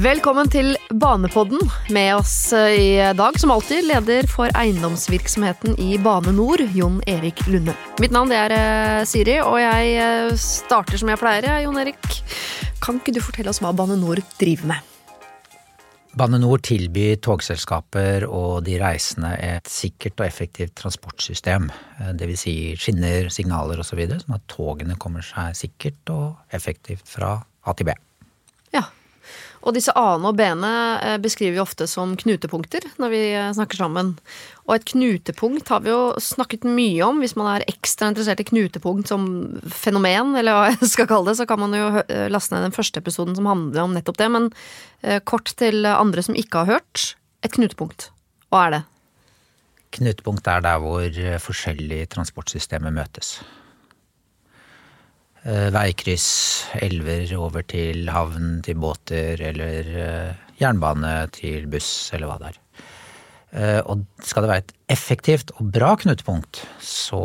Velkommen til Banepodden. Med oss eh, i dag, som alltid, leder for eiendomsvirksomheten i Bane Nor, Jon Erik Lunde. Mitt navn er eh, Siri, og jeg eh, starter som jeg pleier. Jon Erik. Kan ikke du fortelle oss hva Bane Nor driver med? Bane Nor tilbyr togselskaper og de reisende et sikkert og effektivt transportsystem. Dvs. Si skinner, signaler osv., sånn at togene kommer seg sikkert og effektivt fra A til B. Ja, og disse A-ene og B-ene eh, beskriver vi ofte som knutepunkter når vi eh, snakker sammen. Og et knutepunkt har vi jo snakket mye om. Hvis man er ekstra interessert i knutepunkt som fenomen, eller hva jeg skal kalle det, så kan man jo eh, laste ned den første episoden som handler om nettopp det. Men kort til andre som ikke har hørt. Et knutepunkt. Hva er det? Knutepunkt er der hvor forskjellige transportsystemer møtes. Eh, veikryss, elver over til havn, til båter, eller eh, jernbane til buss, eller hva det er. Eh, og skal det være et effektivt og bra knutepunkt, så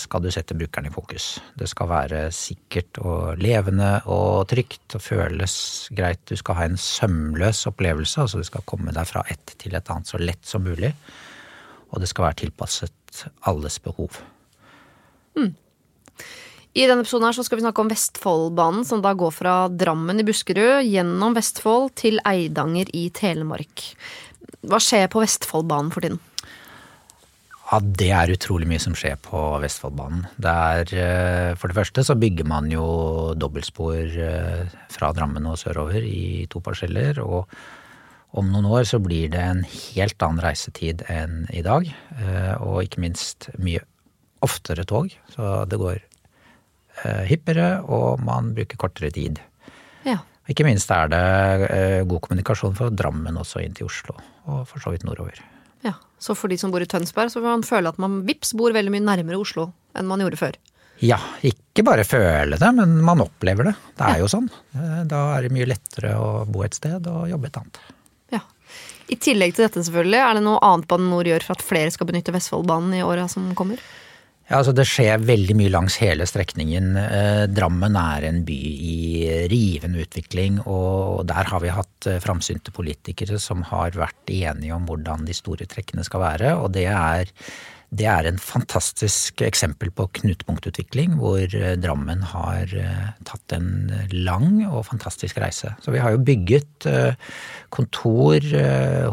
skal du sette brukeren i fokus. Det skal være sikkert og levende og trygt og føles greit. Du skal ha en sømløs opplevelse, altså du skal komme deg fra ett til et annet så lett som mulig. Og det skal være tilpasset alles behov. Mm. I denne episoden her så skal vi snakke om Vestfoldbanen, som da går fra Drammen i Buskerud gjennom Vestfold til Eidanger i Telemark. Hva skjer på Vestfoldbanen for tiden? Ja, Det er utrolig mye som skjer på Vestfoldbanen. Det er, eh, for det første så bygger man jo dobbeltspor eh, fra Drammen og sørover i to parseller. Og om noen år så blir det en helt annen reisetid enn i dag. Eh, og ikke minst mye oftere tog. Så det går Eh, hyppigere, og man bruker kortere tid. Ja. Ikke minst er det eh, god kommunikasjon fra Drammen også inn til Oslo, og for så vidt nordover. Ja, Så for de som bor i Tønsberg, så vil man føle at man vips bor veldig mye nærmere Oslo enn man gjorde før? Ja, ikke bare føle det, men man opplever det. Det er ja. jo sånn. Eh, da er det mye lettere å bo et sted og jobbe et annet. Ja. I tillegg til dette, selvfølgelig, er det noe annet Bane NOR gjør for at flere skal benytte Vestfoldbanen i åra som kommer? Ja, altså Det skjer veldig mye langs hele strekningen. Eh, Drammen er en by i rivende utvikling, og der har vi hatt eh, framsynte politikere som har vært enige om hvordan de store trekkene skal være. Og det er, det er en fantastisk eksempel på knutepunktutvikling, hvor eh, Drammen har tatt en lang og fantastisk reise. Så vi har jo bygget kontor,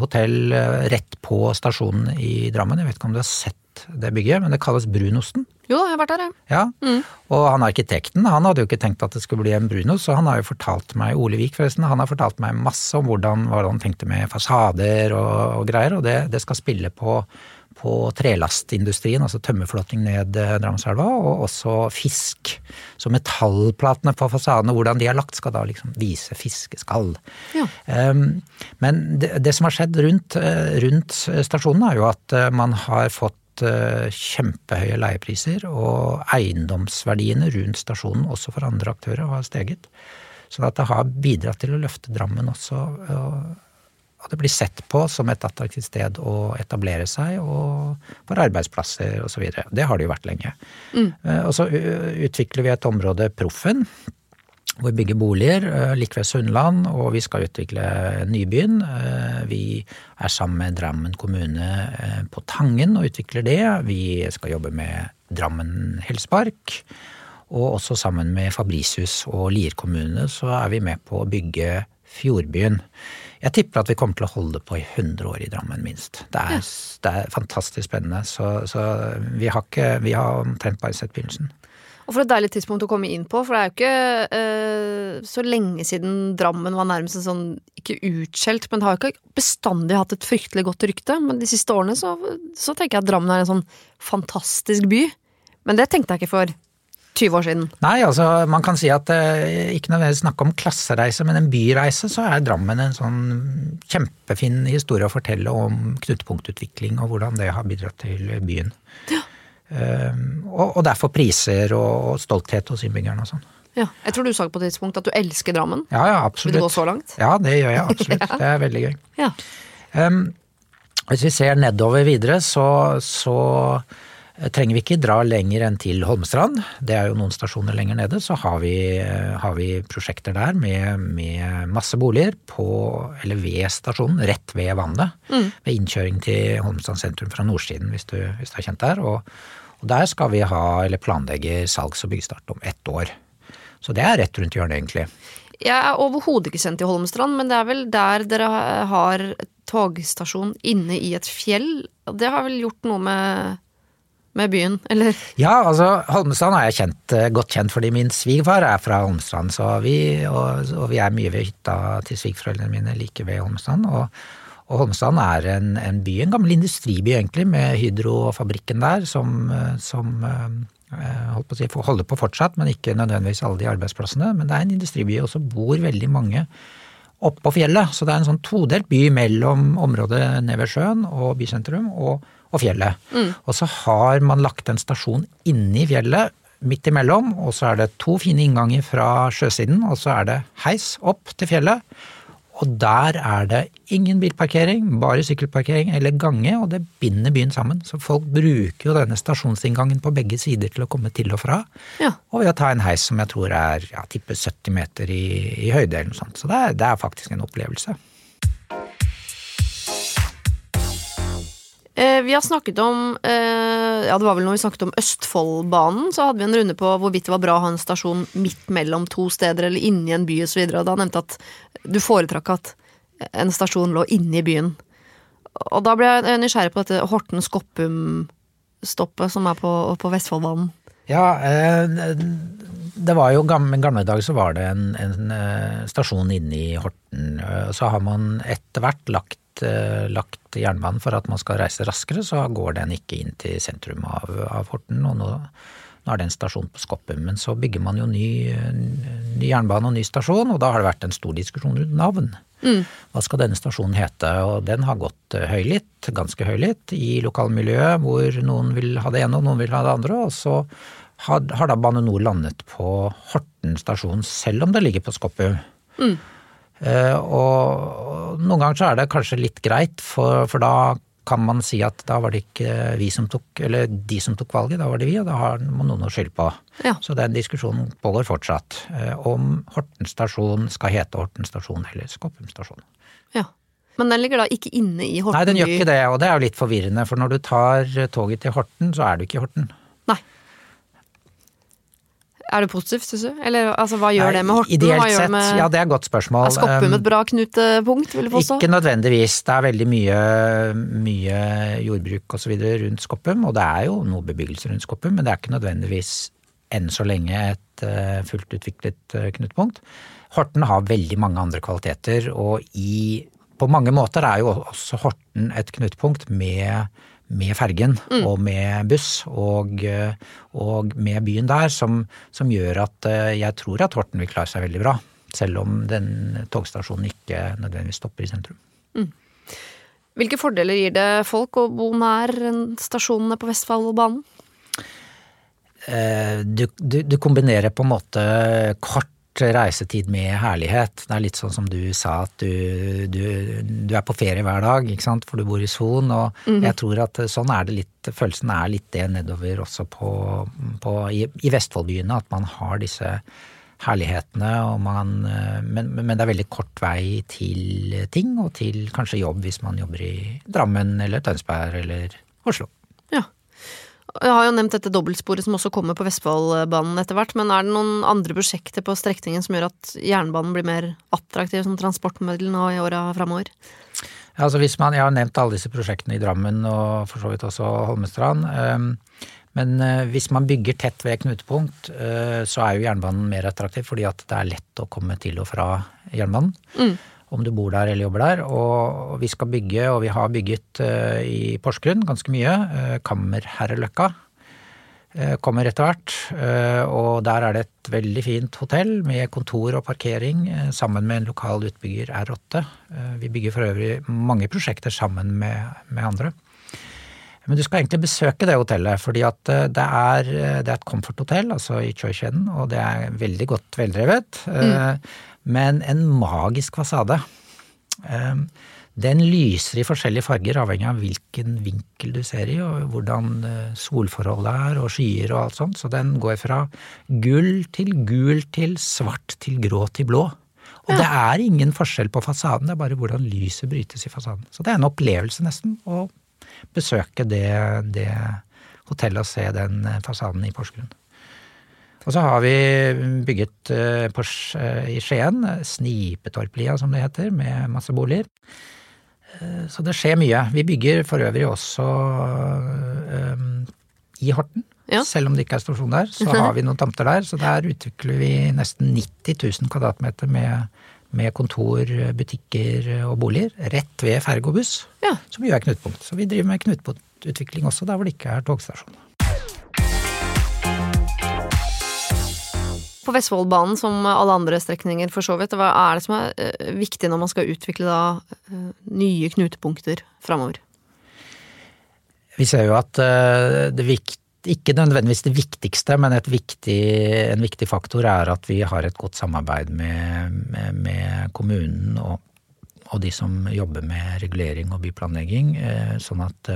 hotell rett på stasjonen i Drammen. Jeg vet ikke om du har sett det bygget, men det kalles Brunosten. Jo, jeg har vært der, jeg. Ja. Mm. Og han arkitekten han hadde jo ikke tenkt at det skulle bli en brunost, så han har jo fortalt meg, Ole Vik forresten, han har fortalt meg masse om hvordan, han tenkte med fasader og, og greier, og det, det, skal spille på, på trelastindustrien, altså tømmerflåting ned eh, Drammenselva, og også fisk. Så metallplatene på fasadene, hvordan de er lagt, skal da liksom vise fiskeskall. Ja. Um, men det, det, som har skjedd rundt, eh, rundt stasjonen, er jo at eh, man har fått Eh, kjempehøye leiepriser, og eiendomsverdiene rundt stasjonen, også for andre aktører, har steget. Sånn at det har bidratt til å løfte Drammen også. Og det blir sett på som et attraktivt sted å etablere seg, og for arbeidsplasser osv. Det har det jo vært lenge. Mm. Eh, og så utvikler vi et område, Proffen, hvor vi bygger boliger eh, like ved Sunnland, og vi skal utvikle Nybyen. Eh, vi er sammen med Drammen kommune eh, på Tangen og utvikler det. Vi skal jobbe med Drammen helsepark. Og også sammen med Fabricius og Lier kommune så er vi med på å bygge Fjordbyen. Jeg tipper at vi kommer til å holde på i 100 år i Drammen, minst. Det er, det er fantastisk spennende. Så, så vi har ikke Vi har omtrent bare sett begynnelsen. Og for et deilig tidspunkt å komme inn på, for det er jo ikke eh, så lenge siden Drammen var nærmest en sånn, ikke utskjelt, men det har jo ikke bestandig hatt et fryktelig godt rykte. Men de siste årene så, så tenker jeg at Drammen er en sånn fantastisk by. Men det tenkte jeg ikke for 20 år siden. Nei, altså man kan si at eh, ikke nødvendigvis snakke om klassereise, men en byreise, så er Drammen en sånn kjempefin historie å fortelle om knutepunktutvikling og hvordan det har bidratt til byen. Ja. Ehm, og derfor priser og stolthet hos innbyggerne og sånn. Ja, Jeg tror du sa på et tidspunkt at du elsker Drammen. Ja, ja, absolutt. Vil du gå så langt? Ja, det gjør jeg absolutt. ja. Det er veldig gøy. Ja. Um, hvis vi ser nedover videre, så, så Trenger vi ikke dra lenger enn til Holmestrand, det er jo noen stasjoner lenger nede, så har vi, har vi prosjekter der med, med, masse boliger på, eller ved stasjonen, rett ved vannet. Mm. Ved innkjøring til Holmestrand sentrum fra nordsiden, hvis du, hvis du er kjent der. Og, og, der skal vi ha, eller planlegge salgs- og byggestart om ett år. Så det er rett rundt hjørnet, egentlig. Jeg er overhodet ikke kjent i Holmestrand, men det er vel der dere har togstasjon inne i et fjell. Det har vel gjort noe med med byen, eller? Ja, altså Holmestrand er jeg kjent, eh, godt kjent fordi min svigerfar er fra Holmestrand. Så vi, og, og, vi er mye ved hytta til svigerforeldrene mine like ved Holmestrand. Og, og Holmestrand er en, en, by, en gammel industriby egentlig, med Hydro og fabrikken der, som, eh, som eh, holdt på å si, holder på fortsatt, men ikke nødvendigvis alle de arbeidsplassene. Men det er en industriby, og så bor veldig mange oppå fjellet. Så det er en sånn todelt by mellom området nede ved sjøen og bysentrum. og og fjellet. Mm. Og så har man lagt en stasjon inni fjellet midt imellom, og så er det to fine innganger fra sjøsiden, og så er det heis opp til fjellet. Og der er det ingen bilparkering, bare sykkelparkering eller gange, og det binder byen sammen. Så folk bruker jo denne stasjonsinngangen på begge sider til å komme til og fra. Ja. Og ved å ta en heis som jeg tror er ja, tipper 70 meter i, i høyde eller noe sånt. Så det er, det er faktisk en opplevelse. Vi har snakket om eh, Ja, det var vel når vi snakket om Østfoldbanen, så hadde vi en runde på hvorvidt det var bra å ha en stasjon midt mellom to steder eller inni en by osv. Da nevnte at du foretrakk at en stasjon lå inni byen. Og da ble jeg nysgjerrig på dette Horten-Skoppum-stoppet som er på, på Vestfoldbanen. Ja, eh, det var jo gamle, gamle dager så var det en, en stasjon inne i Horten. Så har man etter hvert lagt Eh, lagt jernbanen for at man skal reise raskere, så går den ikke inn til sentrum av, av Horten. og nå, nå er det en stasjon på Skoppum. Men så bygger man jo ny, ny, jernbane og ny stasjon, og da har det vært en stor diskusjon rundt navn. Mm. Hva skal denne stasjonen hete? Og den har gått eh, høylytt, ganske høylytt, i lokalmiljøet hvor noen vil ha det ene og noen vil ha det andre. Og så har, har da Bane NOR landet på Horten stasjon, selv om det ligger på Skoppum. Mm. Eh, og noen ganger så er det kanskje litt greit, for, for, da kan man si at da var det ikke vi som tok, eller de som tok valget, da var det vi, og da har man noen å skylde på. Ja. Så den diskusjonen pågår fortsatt. Eh, om Horten stasjon skal hete Horten stasjon eller Skoppum stasjon. Ja. Men den ligger da ikke inne i Horten? Nei, den gjør ikke det, og det er jo litt forvirrende. For når du tar toget til Horten, så er du ikke i Horten. Nei. Er det positivt, syns du? Eller altså, hva gjør Nei, det med Horten? Ideelt sett, med, ja det er et godt spørsmål. Er Skoppum et um, bra knutepunkt, vil du påstå? Ikke nødvendigvis. Det er veldig mye, mye jordbruk osv. rundt Skoppum, og det er jo noe bebyggelse rundt Skoppum, men det er ikke nødvendigvis enn så lenge et uh, fullt utviklet uh, knutepunkt. Horten har veldig mange andre kvaliteter, og i, på mange måter er jo også Horten et knutepunkt med med fergen mm. og med buss og, og, med byen der, som, som, gjør at eh, jeg tror at Horten vil klare seg veldig bra. Selv om den togstasjonen ikke nødvendigvis stopper i sentrum. Mm. Hvilke fordeler gir det folk å bo nær stasjonene på Vestfoldbanen? Eh, du, du, du kombinerer på en måte kort reisetid med herlighet. Det er litt sånn som du sa, at du, du, du er på ferie hver dag, ikke sant, for du bor i Son. Og mm. jeg tror at sånn er det litt, følelsen er litt det nedover også på, på i, i Vestfoldbyene, at man har disse herlighetene, og man, men, men, det er veldig kort vei til ting, og til kanskje jobb hvis man jobber i Drammen eller Tønsberg eller Oslo. Jeg har jo nevnt dette dobbeltsporet som også kommer på Vestfoldbanen etter hvert, men er det noen andre prosjekter på strekningen som gjør at jernbanen blir mer attraktiv som transportmiddel nå i åra framover? Ja, altså hvis man, Jeg har nevnt alle disse prosjektene i Drammen og for så vidt også Holmestrand. Ehm, men eh, hvis man bygger tett ved knutepunkt, eh, så er jo jernbanen mer attraktiv fordi at det er lett å komme til og fra jernbanen. Mm om du bor der eller jobber der. Og vi skal bygge, og vi har bygget eh, i Porsgrunn ganske mye, eh, Kammerherreløkka eh, kommer etter hvert. Og der er det et veldig fint hotell med kontor og parkering sammen med en lokal utbygger, R8. Vi bygger for øvrig mange prosjekter sammen med, med andre. Men du skal egentlig besøke det hotellet, fordi at det er, det er et komforthotell, altså i Choi-kjeden, og det er veldig godt veldrevet. Mm men en magisk fasade. Ehm, Den lyser i forskjellige farger, avhengig av hvilken vinkel du ser i, og hvordan eh, solforholdet er, og skyer og alt sånt. Så den går fra gull til gul til svart til grå til blå. Og ja. det er ingen forskjell på fasaden, det er bare hvordan lyset brytes i fasaden. Så det er en opplevelse, nesten, å besøke det, det hotellet og se den eh, fasaden i Porsgrunn. Og så har vi bygget eh, på, i Skien, Snipetorplia som det heter, med masse boliger. Eh, så det skjer mye. Vi bygger for øvrig også um, i Horten. Ja. Selv om det ikke er stasjon der, så har vi noen tomter der. Så der utvikler vi nesten 90 000 kvadratmeter med, med kontor, butikker og boliger. Rett ved Fergobuss, ja. som jo er knutepunkt. Så vi driver med knutepunktutvikling også der hvor det ikke er togstasjon. Vestfoldbanen, som alle andre strekninger for så vidt, hva er det som er eh, viktig når man skal utvikle da eh, nye knutepunkter framover? Vi ser jo at eh, det vikt, ikke nødvendigvis det viktigste, men viktig, en viktig faktor er at vi har et godt samarbeid med, med, med kommunen og, og, de som jobber med regulering og byplanlegging, sånn at,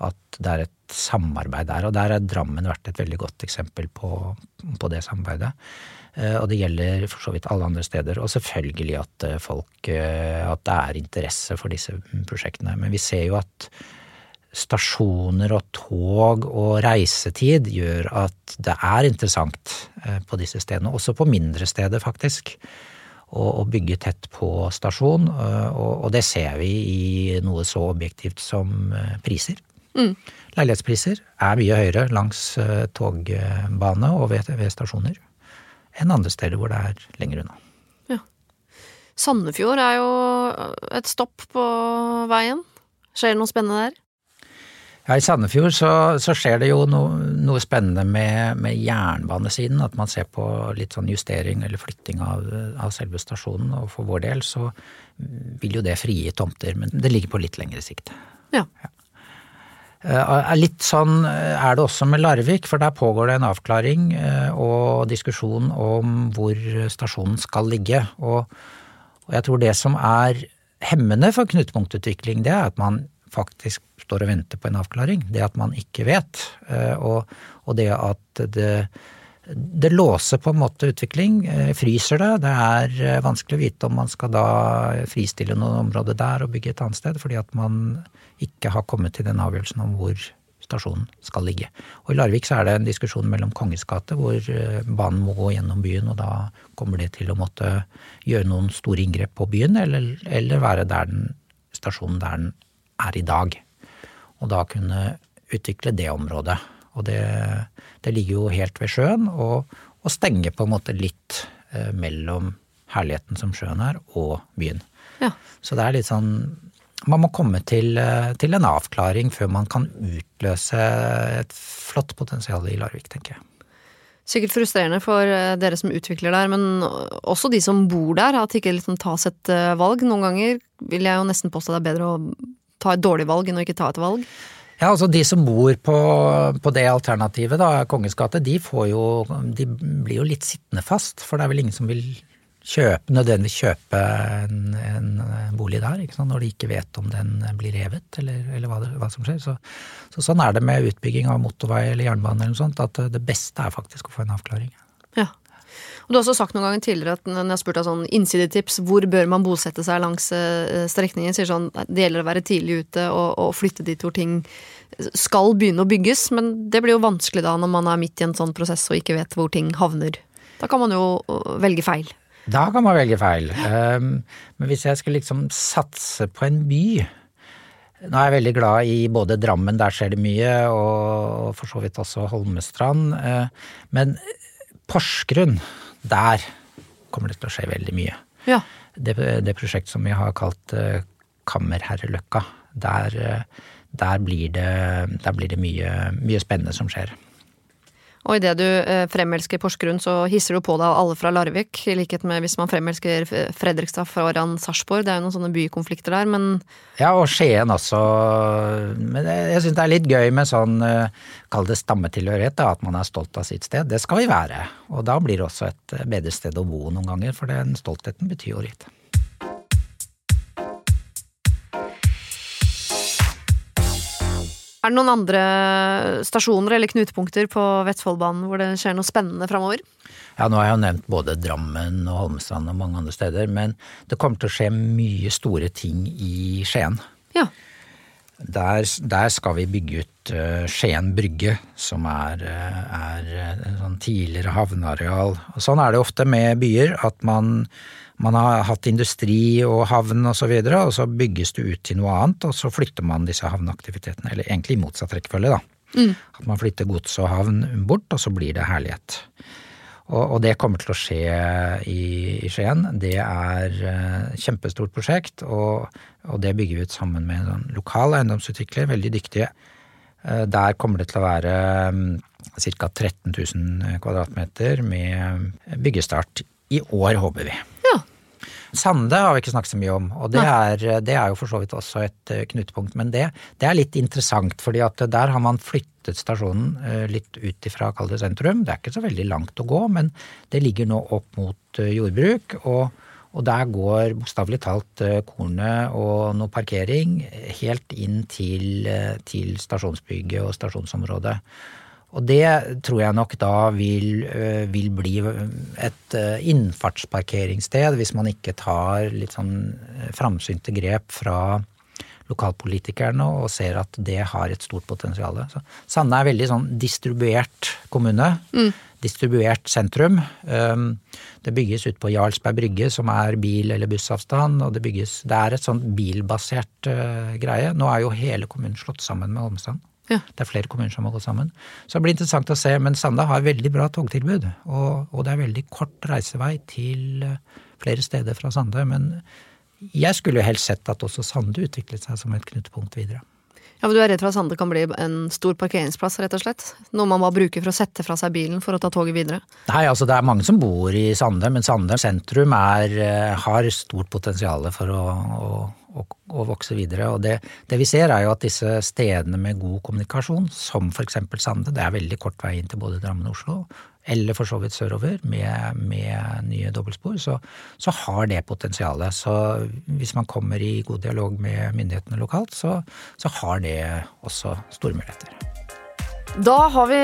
at det er et samarbeid der. Og der har Drammen vært et veldig godt eksempel på, på det samarbeidet. Eh, og det gjelder for så vidt alle andre steder. Og selvfølgelig at eh, folk eh, At det er interesse for disse prosjektene. Men vi ser jo at stasjoner og tog og reisetid gjør at det er interessant på disse stedene. Også på mindre steder, faktisk. Å bygge tett på stasjon. Og det ser vi i noe så objektivt som priser. Mm. Leilighetspriser er mye høyere langs eh, togbane og ved, ved, stasjoner enn andre steder hvor det er lenger unna. Ja. Sandefjord er jo et stopp på veien. Skjer det noe spennende der? Ja, I Sandefjord så, så skjer det jo no, noe spennende med, med, jernbanesiden. At man ser på litt sånn justering eller flytting av, av, selve stasjonen. Og for vår del så vil jo det frigi tomter, men det ligger på litt lengre sikt. Ja. ja. Eh, litt sånn eh, er det også med Larvik, for der pågår det en avklaring eh, og diskusjon om hvor stasjonen skal ligge. Og, jeg tror det som er hemmende for knutepunktutvikling, det er at man faktisk står og venter på en avklaring. Det at man ikke vet. Og det at det, det låser på en måte utvikling, fryser det. Det er vanskelig å vite om man skal da fristille noen områder der og bygge et annet sted, fordi at man ikke har kommet til den avgjørelsen om hvor stasjonen skal ligge. Og I Larvik så er det en diskusjon mellom Kongens gate, hvor eh, banen må gå gjennom byen, og da kommer det til å måtte gjøre noen store inngrep på byen, eller, eller være der den, stasjonen der den er i dag. Og da kunne utvikle det området. Og det, det ligger jo helt ved sjøen, og, og stenger på en måte litt eh, mellom herligheten som sjøen er, og byen. Ja. Så det er litt sånn man må komme til, eh, til, en avklaring før man kan utløse et flott potensial i Larvik, tenker jeg. Sikkert frustrerende for eh, dere som utvikler der, men også de som bor der, at det ikke liksom tas et eh, valg. Noen ganger vil jeg jo nesten påstå det er bedre å ta et dårlig valg enn å ikke ta et valg. Ja, altså De som bor på, på det alternativet, da, Kongens gate, de, de blir jo litt sittende fast. For det er vel ingen som vil kjøpe, nødvendigvis kjøpe en, en bolig der, når de ikke vet om den blir revet, eller, eller hva, det, hva, som skjer. Så, så, sånn er det med utbygging av motorvei eller jernbane eller noe sånt, at det beste er faktisk å få en avklaring. Ja. Og du har også sagt noen ganger tidligere at når jeg har spurt deg sånn innsidetips, hvor bør man bosette seg langs eh, strekningen, sier sånn det gjelder å være tidlig ute og, og flytte dit hvor ting skal begynne å bygges, men det blir jo vanskelig da når man er midt i en sånn prosess og ikke vet hvor ting havner. Da kan man jo velge feil. Da kan man velge feil. Um, men hvis jeg skulle liksom satse på en by Nå er jeg veldig glad i både Drammen, der skjer det mye, og for så vidt også Holmestrand. Uh, men Porsgrunn, der kommer det til å skje veldig mye. Ja. Det, det prosjektet som vi har kalt uh, Kammerherreløkka, der, uh, der, blir det, der blir det mye, mye spennende som skjer. Og idet du eh, fremelsker Porsgrunn, så hisser du på deg alle fra Larvik, i likhet med hvis man fremelsker Fredrikstad foran Sarpsborg. Det er jo noen sånne bykonflikter der, men Ja, og Skien også. Men jeg syns det er litt gøy med sånn, eh, kall det stammetilhørighet, da, at man er stolt av sitt sted. Det skal vi være. Og da blir det også et eh, bedre sted å bo noen ganger, for den stoltheten betyr jo litt. Er det noen andre stasjoner eller knutepunkter på Vestfoldbanen hvor det skjer noe spennende framover? Ja, nå har jeg jo nevnt både Drammen og Holmestrand og mange andre steder, men det kommer til å skje mye store ting i Skien. Ja. Der, der skal vi bygge ut uh, Skien brygge, som er, uh, er uh, sånn tidligere havneareal. Sånn er det ofte med byer, at man, man har hatt industri og havn og så videre, og så bygges det ut til noe annet, og så flytter man disse havneaktivitetene. Eller egentlig i motsatt rekkefølge, da. Mm. At man flytter gods og havn bort, og så blir det herlighet. Og, og, det kommer til å skje i, i Skien. Det er uh, kjempestort prosjekt, og, og, det bygger vi ut sammen med en sånn lokal eiendomsutvikler, veldig dyktige. Uh, der kommer det til å være um, ca. 13 000 kvadratmeter med byggestart i år, håper vi. Sande har vi ikke snakket så mye om, og det er, det er jo for så vidt også et eh, knutepunkt. Men det, det, er litt interessant, fordi at der har man flyttet stasjonen eh, litt ut ifra Kalde sentrum. Det er ikke så veldig langt å gå, men det ligger nå opp mot eh, jordbruk. og og der går bokstavelig talt kornet og noe parkering helt inn til, til stasjonsbygget og stasjonsområdet. Og det tror jeg nok da vil, øh, vil bli et øh, innfartsparkeringssted, hvis man ikke tar litt sånn øh, framsynte grep fra lokalpolitikerne og ser at det har et stort potensial. Sande er veldig sånn distribuert kommune. Mm. Distribuert sentrum. Det bygges ut på Jarlsberg brygge, som er bil- eller bussavstand. Og det, bygges, det er et sånn bilbasert greie. Nå er jo hele kommunen slått sammen med Holmestrand. Ja. Det er flere kommuner som må gå sammen. Så det blir interessant å se. Men Sanda har veldig bra togtilbud, og, og det er veldig kort reisevei til eh, flere steder fra Sande. Men jeg skulle jo helst sett at også Sande utviklet seg som et knutepunkt videre. Ja, for Du er redd for at Sande kan bli en stor parkeringsplass, rett og slett? Noe man må bruke for å sette fra seg bilen for å ta toget videre? Nei, altså det er mange som bor i Sande, men Sande sentrum er, eh, har stort potensial for å, å og, og vokse videre. Og det, det, vi ser er jo at disse stedene med god kommunikasjon, som f.eks. Sande, det er veldig kort vei inn til både Drammen og Oslo, eller for så vidt sørover med, med nye dobbeltspor, så, så, har det potensialet. Så hvis man kommer i god dialog med myndighetene lokalt, så, så har det også store muligheter. Da har vi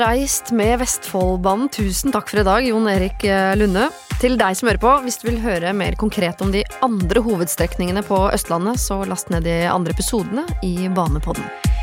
reist med Vestfoldbanen. Tusen takk for i dag, Jon Erik Lunde. Til deg som hører på, hvis du vil høre mer konkret om de andre hovedstrekningene på Østlandet, så last ned de andre episodene i Banepodden.